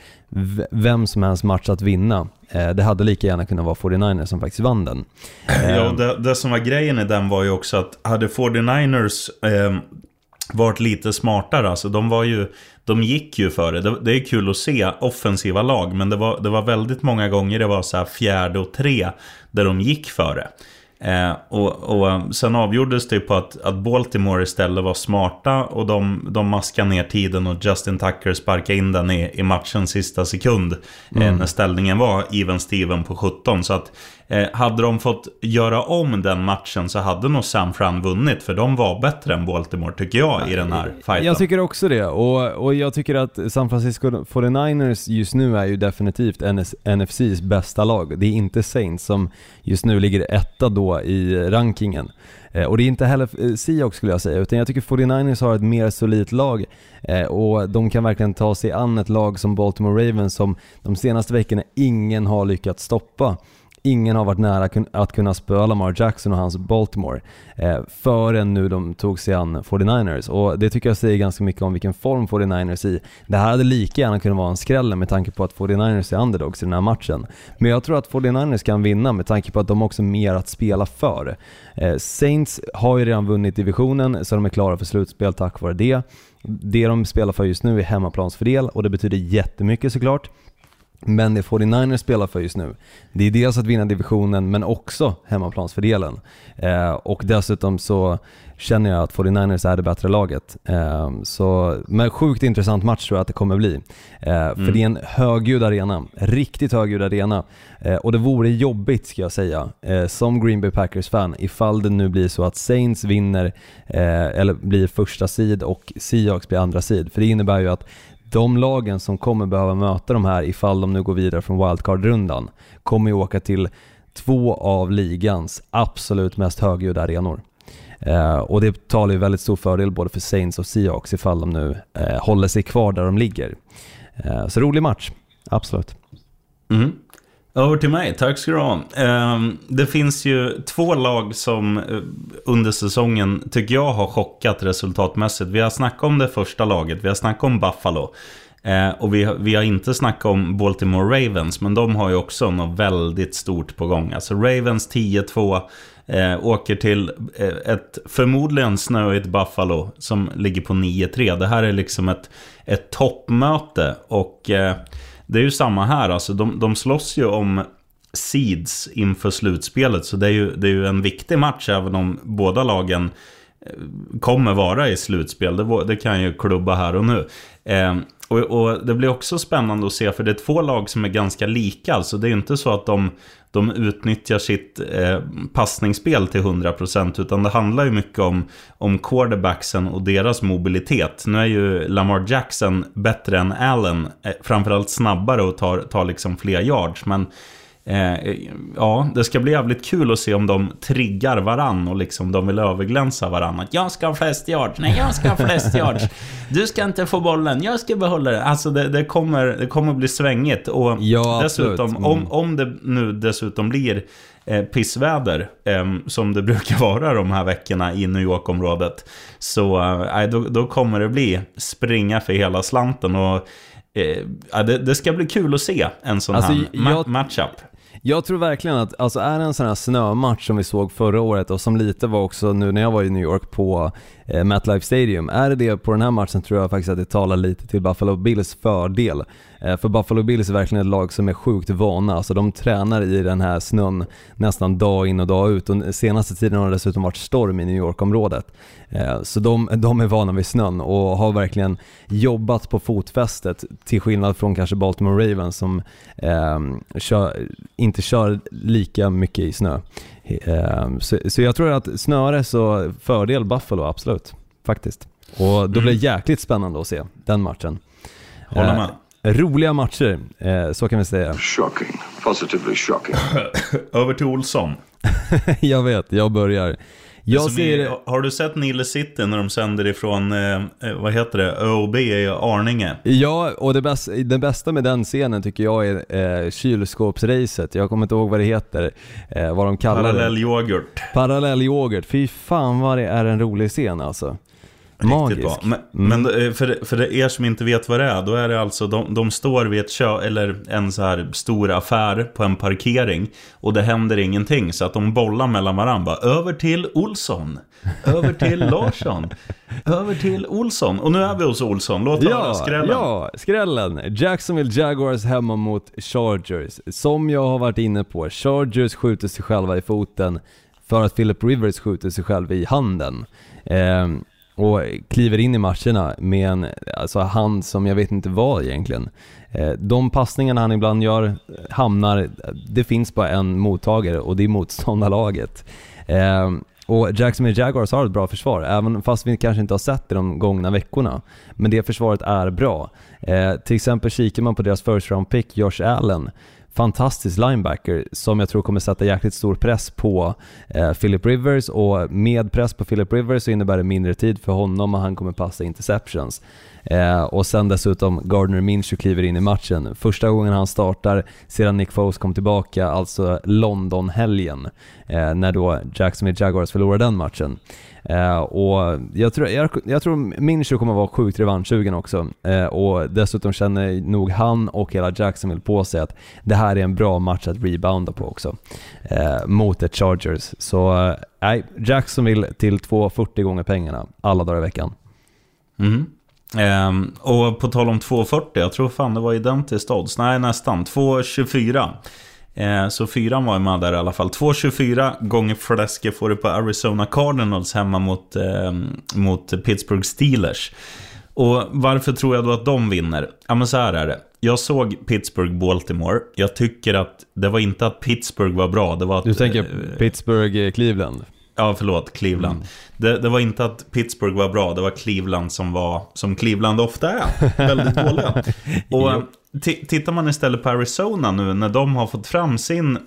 vem som helst match att vinna. Eh, det hade lika gärna kunnat vara 49ers som faktiskt vann den. (clears throat) Ja, ehm. det, det som var grejen i den var ju också att hade 49ers eh, varit lite smartare, alltså de var ju de gick ju före. Det, det är kul att se offensiva lag, men det var, det var väldigt många gånger det var så här fjärde och tre där de gick före. Eh, och, och sen avgjordes det på att, att Baltimore istället var smarta och de, de maskade ner tiden och Justin Tucker sparkade in den i, i matchens sista sekund. Eh, mm. när ställningen var even Steven på 17. Så att Eh, hade de fått göra om den matchen så hade nog San Fran vunnit. För de var bättre än Baltimore tycker jag i den här fighten. Jag tycker också det. Och, och jag tycker att San Francisco 49ers just nu är ju definitivt NS, NFCs bästa lag. Det är inte Saints som just nu ligger etta då i rankingen. Eh, och det är inte heller eh, Seahawks skulle jag säga, utan jag tycker 49ers har ett mer solidt lag och de kan verkligen ta sig an ett lag som Baltimore Ravens som de senaste veckorna ingen har lyckats stoppa ingen har varit nära att kunna spöa Lamar Jackson och hans Baltimore eh, förrän nu de tog sig an 49ers och det tycker jag säger ganska mycket om vilken form 49ers i. Det här hade lika gärna kunnat vara en skräll med tanke på att 49ers är underdogs i den här matchen. Men jag tror att 49ers kan vinna med tanke på att de också har mer att spela för. Eh, Saints har ju redan vunnit divisionen så de är klara för slutspel tack vare det. Det de spelar för just nu är hemmaplansfördel och det betyder jättemycket såklart. Men det 49ers spelar för just nu, det är dels att vinna divisionen men också hemmaplansfördelen. Eh, och dessutom så känner jag att 49ers är det bättre laget. Eh, så, men sjukt intressant match tror jag att det kommer bli. Eh, mm. För det är en högljudd arena, riktigt högljudd arena. Eh, och det vore jobbigt ska jag säga, eh, som Green Bay Packers-fan, ifall det nu blir så att Saints vinner, eh, eller blir första sid och Seahawks blir andra sid. För det innebär ju att de lagen som kommer behöva möta de här ifall de nu går vidare från wildcard-rundan kommer ju åka till två av ligans absolut mest högljudda arenor. Eh, och det talar ju väldigt stor fördel både för Saints och Seahawks ifall de nu eh, håller sig kvar där de ligger. Eh, så rolig match, absolut. Mm. Över till mig, tack ska du ha. Ehm, det finns ju två lag som eh, under säsongen tycker jag har chockat resultatmässigt. Vi har snackat om det första laget, vi har snackat om Buffalo. Eh, och vi har, vi har inte snackat om Baltimore Ravens, men de har ju också något väldigt stort på gång. Alltså Ravens 10-2 eh, åker till eh, ett förmodligen snöigt Buffalo som ligger på 9-3. Det här är liksom ett, ett toppmöte och det är ju samma här, alltså de, de slåss ju om seeds inför slutspelet. Så det är, ju, det är ju en viktig match även om båda lagen eh, kommer vara i slutspel. Det, det kan ju klubba här och nu. Eh, och, och, det blir också spännande att se för det är två lag som är ganska lika. Alltså det är inte så att de, de utnyttjar sitt eh, passningsspel till 100% utan det handlar ju mycket om, om quarterbacksen och deras mobilitet. Nu är ju Lamar Jackson bättre än Allen, eh, framförallt snabbare och tar, tar liksom fler yards. Men Eh, ja, det ska bli jävligt kul att se om de triggar varann och liksom de vill överglänsa varann. Att jag ska ha flest yards, nej jag ska ha flest (laughs) yards. Du ska inte få bollen, jag ska behålla den. Alltså det, det, kommer, det kommer bli svängigt. Och ja, dessutom, mm. om, om det nu dessutom blir eh, pissväder, eh, som det (laughs) brukar vara de här veckorna i New York-området, så eh, då, då kommer det bli springa för hela slanten. Och Eh, det, det, ska bli kul att se en sån alltså, här jag, matchup. Jag tror verkligen att, alltså är det en sån här snömatch som vi såg förra året och som lite var också nu när jag var i New York på eh, MetLife Stadium. Är det det på den här matchen tror jag faktiskt att det talar lite till Buffalo Bills fördel. Eh, för Buffalo Bills är verkligen ett lag som är sjukt vana, alltså de tränar i den här snön nästan dag in och dag ut och senaste tiden har det dessutom varit storm i New York-området. Eh, så de, de är vana vid snön och har verkligen jobbat på fotfästet till skillnad från kanske Baltimore Ravens som eh, kör, inte kör lika mycket i snö. Eh, så, så, jag tror att snöre så fördel Buffalo, absolut. Faktiskt. Och då blir det mm. jäkligt spännande att se den matchen. Håller med. Roliga matcher, eh, så kan vi säga. (laughs) Shocking. Positively shocking. (laughs) Över till Olsson. jag vet, jag börjar. Jag ser... Är, har du sett Nile City när de sänder ifrån, eh, eh vad heter det, ÖoB i Arninge? Ja, och det, bästa, det bästa med den scenen tycker jag är eh, kylskåpsracet. Jag kommer inte ihåg vad det heter, eh, vad de kallar Parallell det. yoghurt. Parallell yoghurt. Fy fan vad det är en rolig scen alltså. Magisk. Bra. Men, mm. men, eh, för, för er som inte vet vad det är, då är det alltså, de, de står vid ett kö, eller en så här stor affär på en parkering och det händer ingenting. Så att de bollar mellan varandra. Över till Olsson. Över till (laughs) Larsson. Över till Olsson. Och nu är vi hos Olsson. Låt ja, höra skrällen. Ja, skrällen. Jacksonville Jaguars hemma mot Chargers. Som jag har varit inne på, Chargers skjuter sig själva i foten för att Philip Rivers skjuter sig själv i handen. Eh, och kliver in i matcherna med en alltså, hand som jag vet inte vad egentligen. Eh, de passningarna han ibland gör hamnar, det finns bara en mottagare och det är motståndarlaget. Eh, och Jacksonville Jaguars har ett bra försvar, även fast vi kanske inte har sett det de gångna veckorna. Men det försvaret är bra. Eh, till exempel kikar man på deras first round pick, Josh Allen, fantastisk linebacker som jag tror kommer sätta jäkligt stor press på eh, Philip Rivers och med press på Philip Rivers så innebär det mindre tid för honom och han kommer passa interceptions. Eh, och sen dessutom Gardner Minshew kliver in i matchen. Första gången han startar sedan Nick Foles kom tillbaka, alltså London-helgen, eh, när då Jacksonville Jaguars förlorade den matchen. Eh, och jag tror, jag, jag tror Minshew kommer vara sjukt revanschsugen också. Eh, och dessutom känner nog han och hela Jacksonville på sig att det här är en bra match att rebounda på också. Eh, mot ett Chargers. Så eh, nej, Jacksonville till 2,40 gånger pengarna alla dagar i veckan. Mm. Um, och på tal om 2,40, jag tror fan det var identiskt odds. Nej, nästan. 2,24. Eh, så fyran var med där i alla fall. 2,24 gånger fläsket får du på Arizona Cardinals hemma mot, eh, mot Pittsburgh Steelers. Och varför tror jag då att de vinner? Ja men så här är det. Jag såg Pittsburgh-Baltimore. Jag tycker att det var inte att Pittsburgh var bra. Det var att, du tänker eh, Pittsburgh-Cleveland? Ja, förlåt, Cleveland. Mm. Det, det, var inte att Pittsburgh var bra, det var Cleveland som var, som Cleveland ofta är, väldigt dåliga. (laughs) Och tittar man istället på Arizona nu, när de har fått fram sin,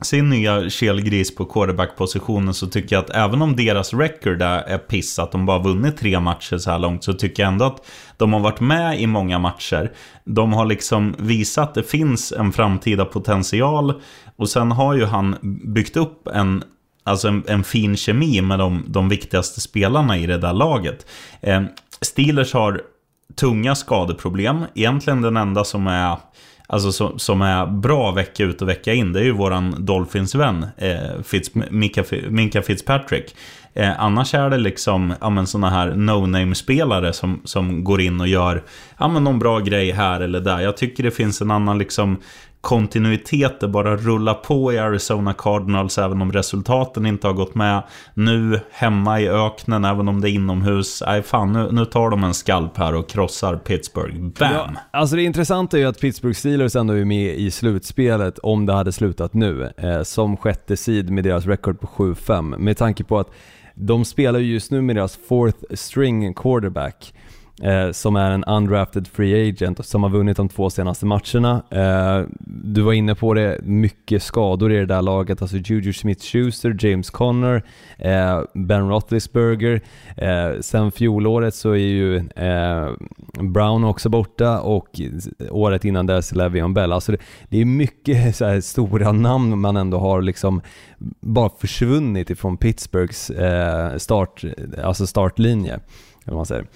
sin nya kelgris på quarterback-positionen, så tycker jag att även om deras record är piss, att de bara vunnit tre matcher så här långt, så tycker jag ändå att de har varit med i många matcher. De har liksom visat att det finns en framtida potential, och sen har ju han byggt upp en Alltså en, en fin kemi med de, de viktigaste spelarna i det där laget. Eh, Steelers har tunga skadeproblem. Egentligen den enda som är, alltså som, som är bra vecka ut och vecka in, det är ju våran Dolphins-vän, eh, Fitz, Minka, Minka Fitzpatrick. Eh, annars är det liksom ja, sådana här no-name-spelare som, som går in och gör ja, men någon bra grej här eller där. Jag tycker det finns en annan liksom kontinuitet, det bara rullar på i Arizona Cardinals även om resultaten inte har gått med. Nu hemma i öknen, även om det är inomhus. Nej fan, nu, nu tar de en skalp här och krossar Pittsburgh. Bam! Ja, alltså det intressanta är ju att Pittsburgh Steelers ändå är med i slutspelet om det hade slutat nu. Eh, som sjätte sid med deras record på 7-5. Med tanke på att de spelar just nu med deras fourth string quarterback eh, som är en undrafted free agent som har vunnit de två senaste matcherna. Eh, du var inne på det, mycket skador i det där laget, alltså Juju Smith-Schuster, James Conner, eh, Ben Roethlisberger. Eh, sen fjolåret så är ju eh, Brown också borta och året innan dess Le'Veon Bell. Alltså det, det är mycket (laughs) så stora namn man ändå har liksom bara försvunnit ifrån Pittsburghs eh, start, alltså startlinje. Eller man säger.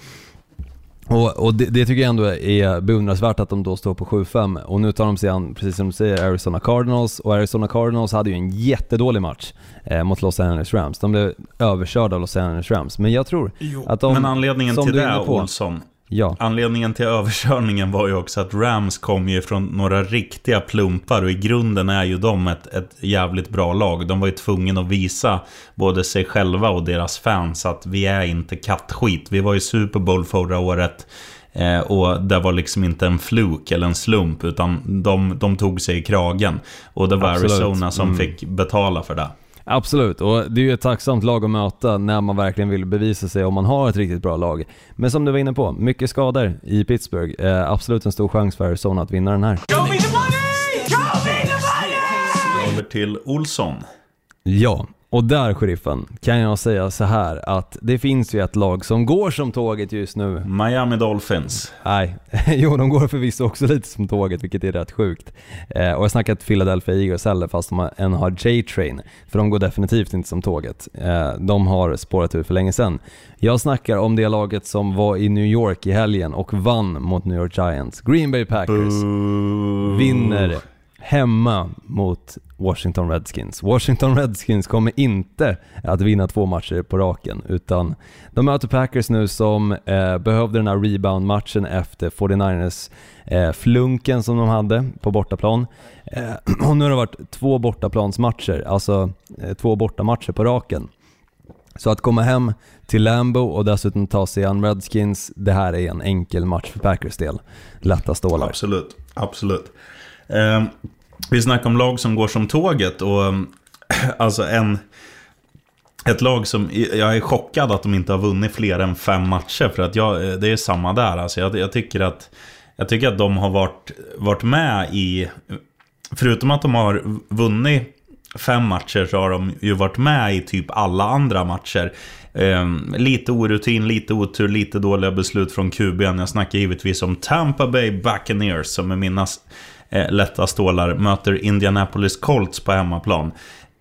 Och, och det, det, tycker jag ändå är beundransvärt att de då står på 7-5 och nu tar de sig an, precis som du säger, Arizona Cardinals. Och Arizona Cardinals hade ju en jättedålig match eh, mot Los Angeles Rams. De blev överkörda av Los Angeles Rams, men jag tror jo, att de... Men anledningen till det, Olsson, Ja. Anledningen till överkörningen var ju också att Rams kom ju från några riktiga plumpar och i grunden är ju de ett, ett jävligt bra lag. De var ju tvungna att visa både sig själva och deras fans att vi är inte kattskit. Vi var i Super Bowl förra året. Eh, och det var liksom inte en fluk eller en slump utan de, de tog sig i kragen. Och det var Absolut. Arizona som mm. fick betala för det. Absolut, och det är ju ett tacksamt lag att möta när man verkligen vill bevisa sig om man har ett riktigt bra lag. Men som du var inne på, mycket skador i Pittsburgh. Eh, absolut en stor chans för Arizona att vinna den här. Över till Olsson. Ja, och där, sheriffen, kan jag säga så här att det finns ju ett lag som går som tåget just nu. Miami Dolphins. Nej, (laughs) jo de går förvisso också lite som tåget, vilket är rätt sjukt. Eh, och jag snackar inte Philadelphia Eagles heller, fast de än har J-Train. För de går definitivt inte som tåget. Eh, de har spårat ur för länge sedan. Jag snackar om det laget som var i New York i helgen och vann mot New York Giants. Green Bay Packers Boo. vinner hemma mot Washington Redskins. Washington Redskins kommer inte att vinna två matcher på raken, utan de möter Packers nu som eh, behövde den här rebound-matchen efter 49ers eh, flunken som de hade på bortaplan. Eh, (clears throat) och nu har det varit två bortaplansmatcher, alltså eh, två bortamatcher på raken. Så att komma hem till Lambo och dessutom ta sig an Redskins, det här är en enkel match för Packers del. Lätta stålar. Absolut, absolut. Eh, vi snackar om lag som går som tåget och ehm, (clears throat) alltså en... Ett lag som, jag är chockad att de inte har vunnit fler än fem matcher. För att jag, eh, det är samma där. Alltså jag, jag, tycker att, jag tycker att de har varit, varit med i förutom att de har vunnit fem matcher så har de ju varit med i typ alla andra matcher. Eh, lite orutin, lite otur, lite dåliga beslut från QB'n. Jag snackar givetvis om Tampa Bay Buccaneers som är mina eh, lätta stålar. Möter Indianapolis Colts på hemmaplan.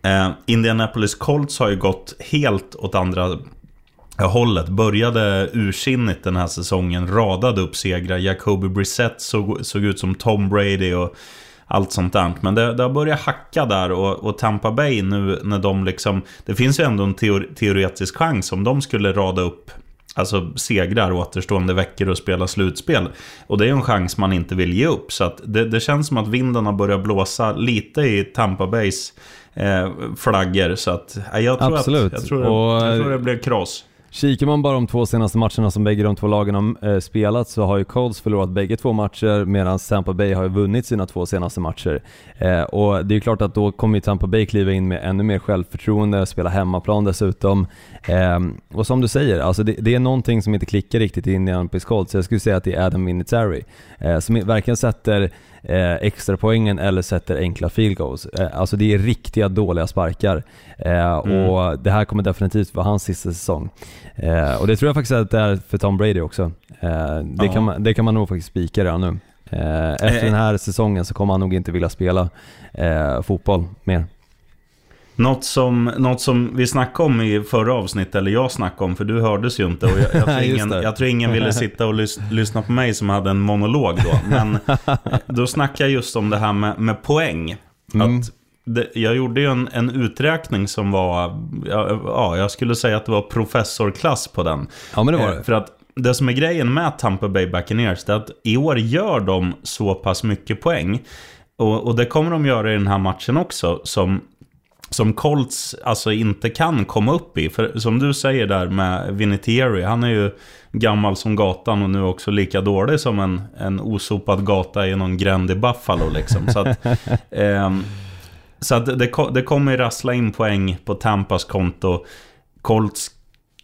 Eh, Indianapolis Colts har ju gått helt åt andra eh, hållet. Började ursinnigt den här säsongen. Radade upp segrar. Jacoby Brissett såg, såg ut som Tom Brady och allt sånt där. Men det, det har börjat hacka där och, och, Tampa Bay nu när de liksom... Det finns ju ändå en teor, teoretisk chans om de skulle rada upp Alltså segrar återstående veckor och spela slutspel. Och det är en chans man inte vill ge upp. Så det, det känns som att vinden har börjat blåsa lite i Tampa Bays eh, flaggor. Så att jag tror Absolut. att jag tror, och, jag tror det blir kross. Kikar man bara de två senaste matcherna som bägge de två lagen har eh, spelat så har ju Colts förlorat bägge två matcher medan Tampa Bay har ju vunnit sina två senaste matcher. Eh, och det är ju klart att då kommer ju Tampa Bay kliva in med ännu mer självförtroende, spela hemmaplan dessutom. Eh, och som du säger, alltså det, det, är någonting som inte klickar riktigt i Indianapolis Colts. Jag skulle säga att det är Adam Vinatieri eh, som verkligen sätter eh, extra poängen eller sätter enkla field goals. Eh, alltså det är riktiga dåliga sparkar. Eh, mm. Och det här kommer definitivt vara hans sista säsong. Eh, och det tror jag faktiskt att det är för Tom Brady också. Eh, det, kan man, det kan man nog faktiskt spika redan nu. Eh, efter den här säsongen så kommer han nog inte vilja spela fotboll mer. Något som, något som vi snackade om i förra avsnittet, eller jag snackade om, för du hördes ju inte. Och jag, jag, (laughs) tror, ingen, jag tror ingen ville (laughs) sitta och lys, lyssna på mig som hade en monolog då. Men (laughs) då snackade jag just om det här med, med poäng. Mm. Att det, jag gjorde ju en, en uträkning som var, ja, jag skulle säga att det var professorklass på den. Ja, men det var det. Eh, för att det som är grejen med Tampa Bay Buccaneers är att i år gör de så pass mycket poäng. Och, och det kommer de göra i den här matchen också, som som Colts alltså inte kan komma upp i. För som du säger där med Vinatieri, han är ju gammal som gatan och nu också lika dålig som en, en osopad gata i någon gränd i Buffalo liksom. Så att, (laughs) eh, så att det, det kommer rassla in poäng på Tampas konto. Colts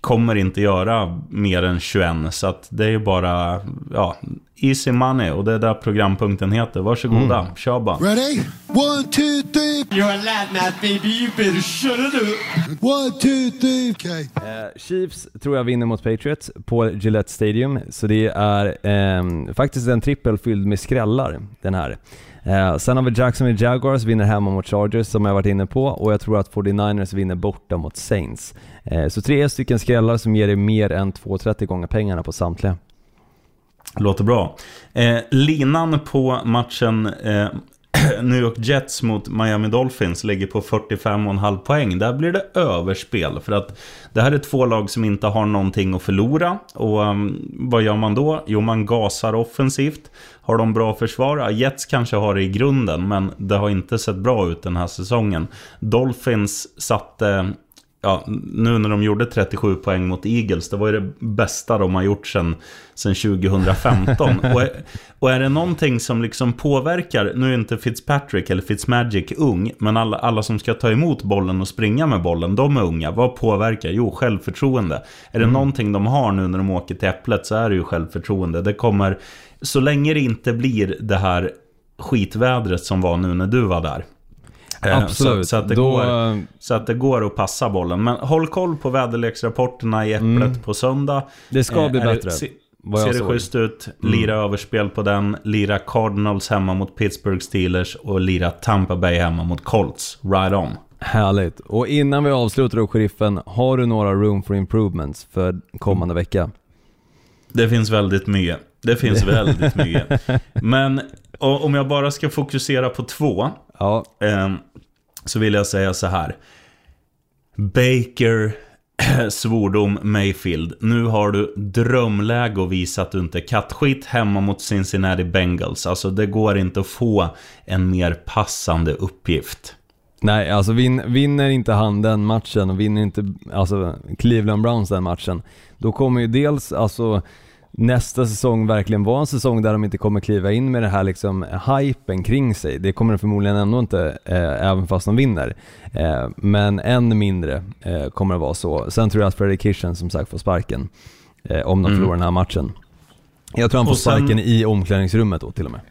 kommer inte göra mer än 21. Så att det är ju bara ja, easy money och det är där programpunkten heter. Varsågoda, mm. kör bara. Ready? One, two, three. You're a lad baby, you better shut it up. One, two, three. Okay. Uh, Chiefs tror jag vinner mot Patriots på Gillette Stadium. Så det är um, faktiskt en trippel fylld med skrällar, den här. Eh, sen har vi Jacksonville Jaguars vinner hemma mot Chargers som jag varit inne på och jag tror att 49ers vinner borta mot Saints. Eh, så tre stycken skrällar som ger dig mer än 2,30 gånger pengarna på samtliga. Låter bra. Eh, linan på matchen eh, (clears throat) New York Jets mot Miami Dolphins ligger på 45,5 poäng. Där blir det överspel. För att det här är två lag som inte har någonting att förlora. Och um, vad gör man då? Jo, man gasar offensivt. Har de bra försvar? Ja, Jets kanske har det i grunden, men det har inte sett bra ut den här säsongen. Dolphins satte ja, nu när de gjorde 37 poäng mot Eagles, det var ju det bästa de har gjort sedan, sedan 2015. och, är, och är det någonting som liksom påverkar, nu är inte Fitzpatrick eller Fitzmagic ung, men alla, alla som ska ta emot bollen och springa med bollen, de är unga. Vad påverkar? Jo, självförtroende. Är det mm. någonting de har nu när de åker till Äpplet så är det ju självförtroende. Det kommer, så länge det inte blir det här skitvädret som var nu när du var där. Eh, Absolut. Så, så, att det Då... går, så att det går att passa bollen. Men håll koll på väderleksrapporterna i Äpplet mm. på söndag. Det ska bli eh, bättre. Se, ser det schysst ut, lira mm. överspel på den. Lira Cardinals hemma mot Pittsburgh Steelers och lira Tampa Bay hemma mot Colts. Right on. Härligt. Och innan vi avslutar då, sheriffen, har du några room for improvements för kommande vecka? Det finns väldigt mycket. Det finns (laughs) väldigt mycket. Men om jag bara ska fokusera på två. Ja. Eh, så vill jag säga så här. Baker, (clears throat) svordom, Mayfield. Nu har du drömläge att visa att du inte är kattskit hemma mot Cincinnati Bengals. Alltså det går inte att få en mer passande uppgift. Nej, alltså vin, vinner inte han den matchen och vinner inte alltså Cleveland Browns den matchen, då kommer ju dels alltså nästa säsong verkligen vara en säsong där de inte kommer kliva in med den här liksom hypen kring sig. Det kommer de förmodligen ändå inte, eh, även fast de vinner. Eh, men än mindre eh, kommer det vara så. Sen tror jag att Fredrik Kitchen som sagt får sparken eh, om de mm. förlorar den här matchen. Jag tror han får sen, sparken i omklädningsrummet då till och med.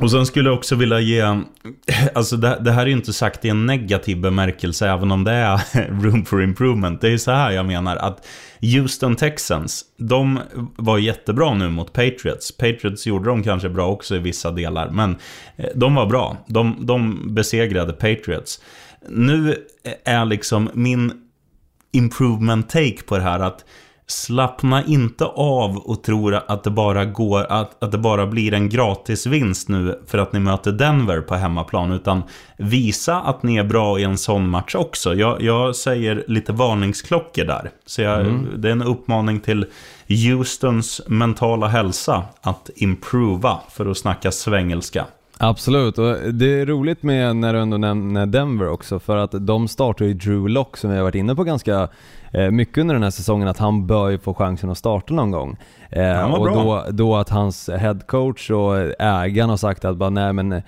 Och sen skulle jag också vilja ge, (laughs) alltså det, det här är ju inte sagt i en negativ bemärkelse, även om det är (laughs) room for improvement. Det är ju så här jag menar, att Houston Texans, de var jättebra nu mot Patriots. Patriots gjorde de kanske bra också i vissa delar, men eh, de var bra. De, de besegrade Patriots. Nu är liksom min improvement take på det här att Slappna inte av och tro att det bara går att, att det bara blir en gratisvinst nu för att ni möter Denver på hemmaplan utan visa att ni är bra i en sån match också. Jag, jag säger lite varningsklockor där. Så jag, mm. det är en uppmaning till Houstons mentala hälsa att improva för att snacka svengelska. Absolut, och det är roligt med när du ändå nämner Denver också för att de startar ju Drew Lock som vi har varit inne på ganska eh, mycket under den här säsongen att han bör ju få chansen att starta någon gång. Eh, och då, då att hans headcoach och ägaren har sagt att bara nej men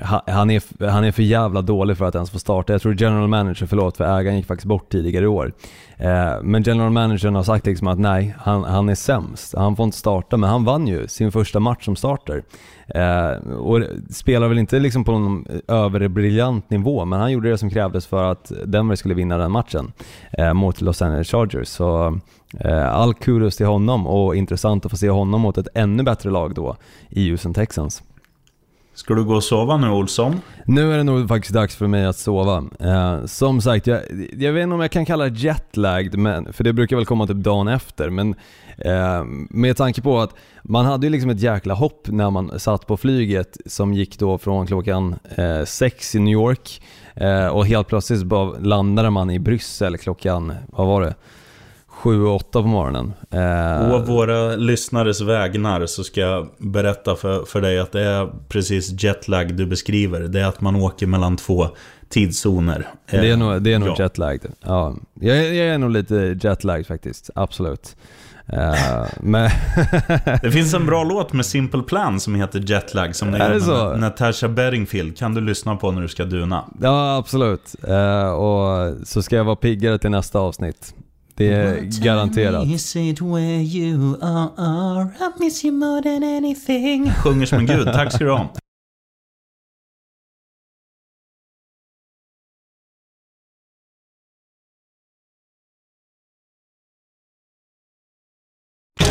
han är, han är för jävla dålig för att ens få starta. Jag tror general manager, förlåt för ägaren gick faktiskt bort tidigare i år. Eh, men general managern har sagt liksom att nej, han, han är sämst. Han får inte starta, men han vann ju sin första match som starter. Eh, och spelar väl inte liksom på någon överbriljant nivå, men han gjorde det som krävdes för att Denver skulle vinna den matchen eh, mot Los Angeles Chargers. Så eh, all kudos till honom och intressant att få se honom mot ett ännu bättre lag då i Houston Texans. Ska du gå och sova nu Olsson? Nu är det nog faktiskt dags för mig att sova. Eh, som sagt, jag, jag vet inte om jag kan kalla det jetlagged men, för det brukar väl komma typ dagen efter. Men eh, med tanke på att man hade ju liksom ett jäkla hopp när man satt på flyget som gick då från klockan eh, sex i New York eh, och helt plötsligt bara landade man i Bryssel klockan, vad var det? 7-8 på morgonen. Eh... På våra lyssnares vägnar så ska jag berätta för, för dig att det är precis jetlag du beskriver. Det är att man åker mellan två tidszoner. Det är nog, det är nog ja. jetlag. Ja. Jag, jag är nog lite jetlag faktiskt, absolut. Uh, men (laughs) det finns en bra låt med Simple Plan som heter Jetlag som är så? Natasha Bedingfield. Kan du lyssna på när du ska duna? Ja, absolut. Uh, och så ska jag vara piggare till nästa avsnitt. Det är garanterat. Sjunger som en gud. Tack ska du ha.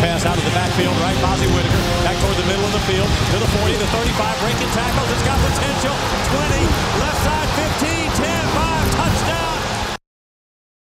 Pass out of the backfield, right? Bozzy Whitaker back toward the middle of the field to the 40, the 35, breaking tackles. It's got potential. 20, left side.